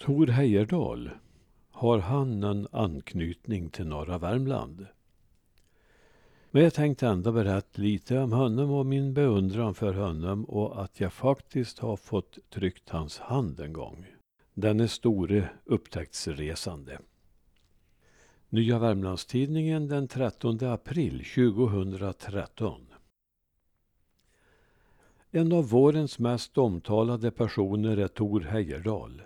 Tor Heyerdahl, har han en anknytning till norra Värmland? Men jag tänkte ändå berätta lite om honom och min beundran för honom och att jag faktiskt har fått tryckt hans hand en gång. Denne store upptäcktsresande. Nya Värmlandstidningen den 13 april 2013. En av vårens mest omtalade personer är Tor Heyerdahl.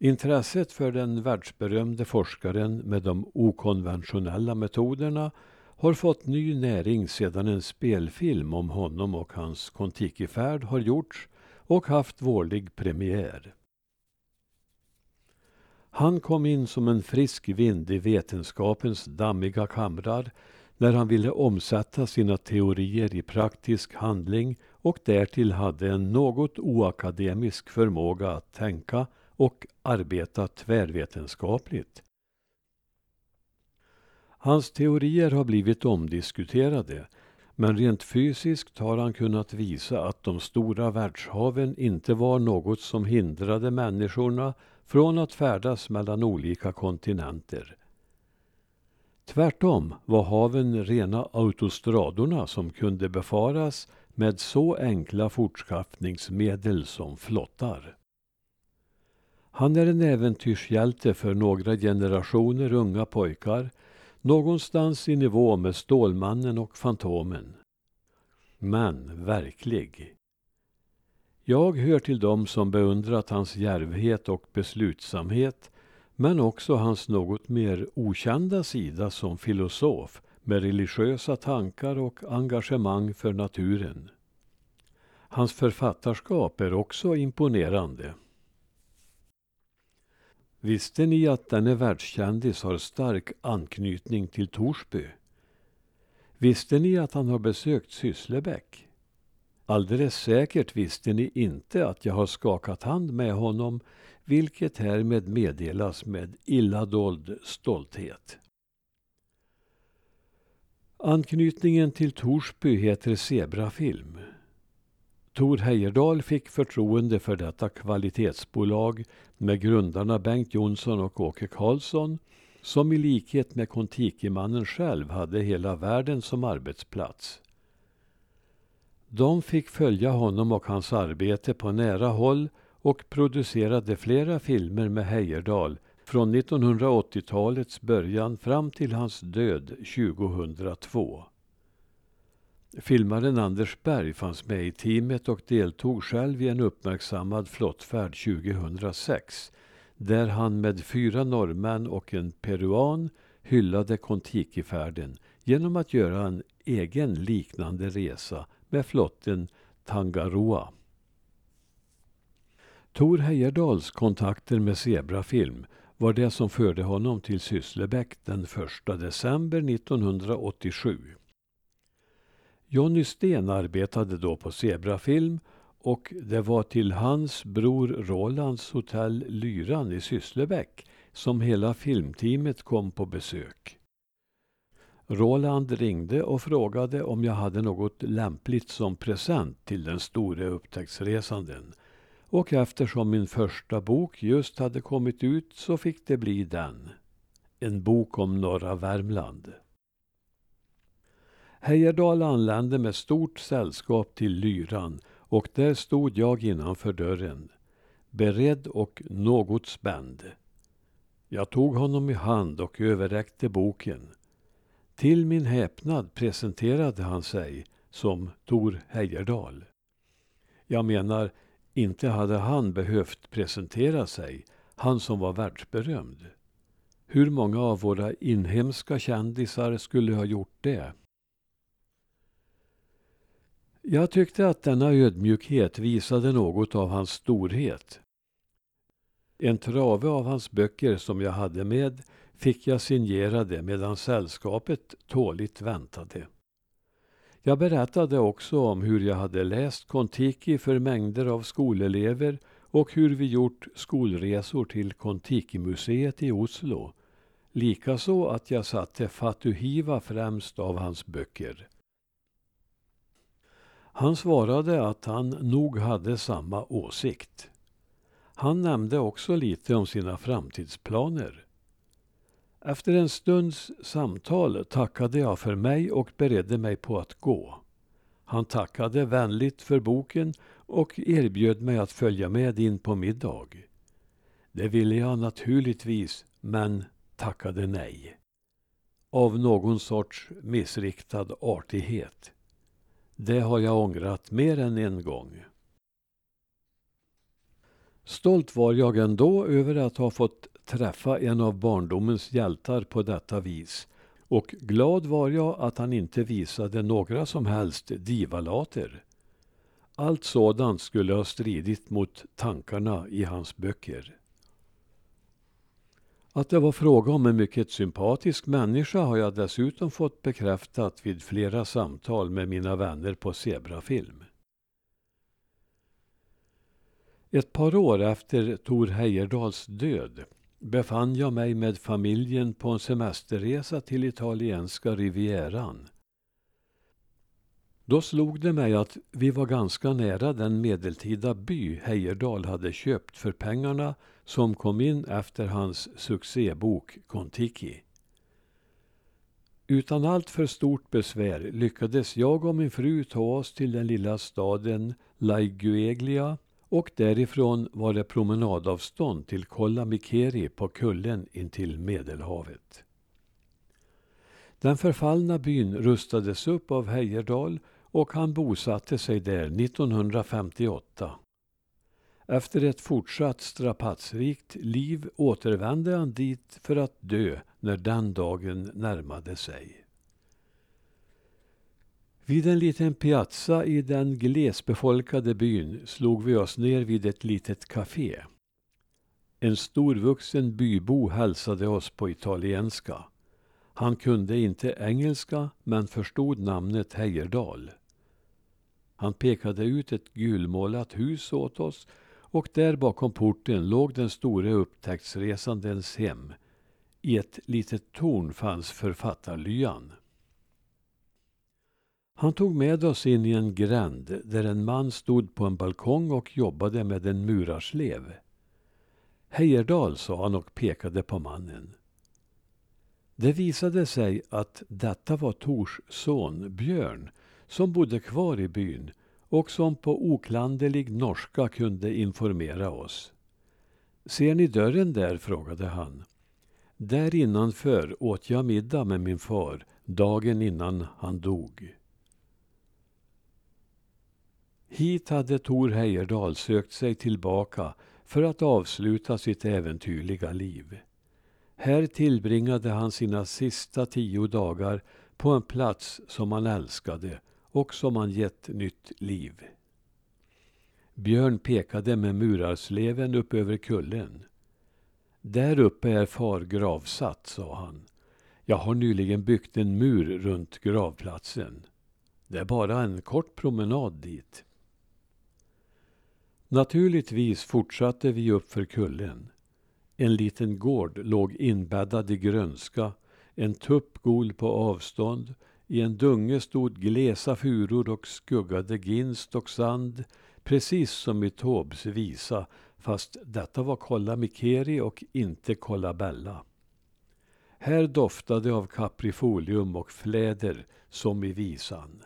Intresset för den världsberömde forskaren med de okonventionella metoderna har fått ny näring sedan en spelfilm om honom och hans kontikifärd har gjorts och haft vårlig premiär. Han kom in som en frisk vind i vetenskapens dammiga kamrar när han ville omsätta sina teorier i praktisk handling och därtill hade en något oakademisk förmåga att tänka och arbeta tvärvetenskapligt. Hans teorier har blivit omdiskuterade men rent fysiskt har han kunnat visa att de stora världshaven inte var något som hindrade människorna från att färdas mellan olika kontinenter. Tvärtom var haven rena autostradorna som kunde befaras med så enkla fortskaffningsmedel som flottar. Han är en äventyrshjälte för några generationer unga pojkar någonstans i nivå med Stålmannen och Fantomen. Men verklig. Jag hör till dem som beundrat hans djärvhet och beslutsamhet men också hans något mer okända sida som filosof med religiösa tankar och engagemang för naturen. Hans författarskap är också imponerande. Visste ni att denne världskändis har stark anknytning till Torsby? Visste ni att han har besökt Sysslebäck? Alldeles säkert visste ni inte att jag har skakat hand med honom, vilket härmed meddelas med illa dold stolthet. Anknytningen till Torsby heter Zebrafilm. Tor Heyerdahl fick förtroende för detta kvalitetsbolag med grundarna Bengt Jonsson och Åke Karlsson som i likhet med Kontikimannen själv hade hela världen som arbetsplats. De fick följa honom och hans arbete på nära håll och producerade flera filmer med Heyerdahl från 1980-talets början fram till hans död 2002. Filmaren Anders Berg fanns med i teamet och deltog själv i en uppmärksammad flottfärd 2006 där han med fyra norrmän och en peruan hyllade Kontikifärden genom att göra en egen liknande resa med flotten Tangaroa. Tor Heyerdahls kontakter med Zebrafilm var det som förde honom till Sysslebäck den 1 december 1987. Jonny Sten arbetade då på Zebrafilm och det var till hans bror Rolands hotell Lyran i Sysslebäck som hela filmteamet kom på besök. Roland ringde och frågade om jag hade något lämpligt som present till den store upptäcktsresanden. Och eftersom min första bok just hade kommit ut så fick det bli den. En bok om norra Värmland. Heyerdahl anlände med stort sällskap till Lyran och där stod jag innanför dörren, beredd och något spänd. Jag tog honom i hand och överräckte boken. Till min häpnad presenterade han sig som Tor Heyerdahl. Jag menar, inte hade han behövt presentera sig, han som var världsberömd. Hur många av våra inhemska kändisar skulle ha gjort det? Jag tyckte att denna ödmjukhet visade något av hans storhet. En trave av hans böcker som jag hade med fick jag signerade medan sällskapet tåligt väntade. Jag berättade också om hur jag hade läst Kontiki för mängder av skolelever och hur vi gjort skolresor till Kontiki-museet i Oslo. Likaså att jag satte Fatuhiva främst av hans böcker. Han svarade att han nog hade samma åsikt. Han nämnde också lite om sina framtidsplaner. Efter en stunds samtal tackade jag för mig och beredde mig på att gå. Han tackade vänligt för boken och erbjöd mig att följa med in på middag. Det ville jag naturligtvis, men tackade nej. Av någon sorts missriktad artighet. Det har jag ångrat mer än en gång. Stolt var jag ändå över att ha fått träffa en av barndomens hjältar på detta vis och glad var jag att han inte visade några som helst divalater. Allt sådant skulle ha stridit mot tankarna i hans böcker. Att det var fråga om en mycket sympatisk människa har jag dessutom fått bekräftat vid flera samtal med mina vänner på Zebrafilm. Ett par år efter Tor Heyerdahls död befann jag mig med familjen på en semesterresa till italienska rivieran. Då slog det mig att vi var ganska nära den medeltida by Heyerdahl hade köpt för pengarna som kom in efter hans succébok Kontiki. Utan allt för stort besvär lyckades jag och min fru ta oss till den lilla staden Laigueglia och därifrån var det promenadavstånd till Kolla Mikeri på kullen intill Medelhavet. Den förfallna byn rustades upp av Heyerdahl och han bosatte sig där 1958. Efter ett fortsatt strapatsrikt liv återvände han dit för att dö när den dagen närmade sig. Vid en liten piazza i den glesbefolkade byn slog vi oss ner vid ett litet café. En storvuxen bybo hälsade oss på italienska. Han kunde inte engelska men förstod namnet Heyerdahl. Han pekade ut ett gulmålat hus åt oss och där bakom porten låg den store upptäcktsresandens hem. I ett litet torn fanns författarlyan. Han tog med oss in i en gränd där en man stod på en balkong och jobbade med en murarslev. Heyerdahl, sa han och pekade på mannen. Det visade sig att detta var Tors son Björn som bodde kvar i byn och som på oklanderlig norska kunde informera oss. Ser ni dörren där? frågade han. Där innanför åt jag middag med min far dagen innan han dog. Hit hade Tor Heyerdahl sökt sig tillbaka för att avsluta sitt äventyrliga liv. Här tillbringade han sina sista tio dagar på en plats som han älskade och som han gett nytt liv. Björn pekade med murarsleven upp över kullen. Där uppe är far gravsatt, sa han. Jag har nyligen byggt en mur runt gravplatsen. Det är bara en kort promenad dit. Naturligtvis fortsatte vi upp för kullen. En liten gård låg inbäddad i grönska, en tupp gol på avstånd, i en dunge stod glesa furor och skuggade ginst och sand, precis som i Taubes visa, fast detta var Kolla Mikeri och inte Kolla Bella. Här doftade av kaprifolium och fläder, som i visan.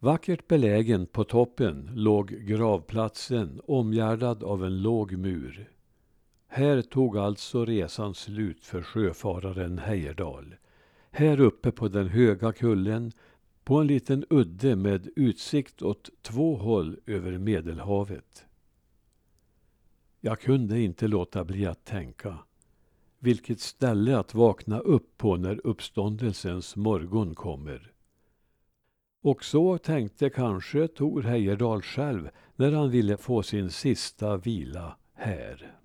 Vackert belägen på toppen låg gravplatsen omgärdad av en låg mur. Här tog alltså resan slut för sjöfararen Heyerdahl. Här uppe på den höga kullen, på en liten udde med utsikt åt två håll över Medelhavet. Jag kunde inte låta bli att tänka. Vilket ställe att vakna upp på när uppståndelsens morgon kommer. Och så tänkte kanske Tor Heyerdahl själv när han ville få sin sista vila här.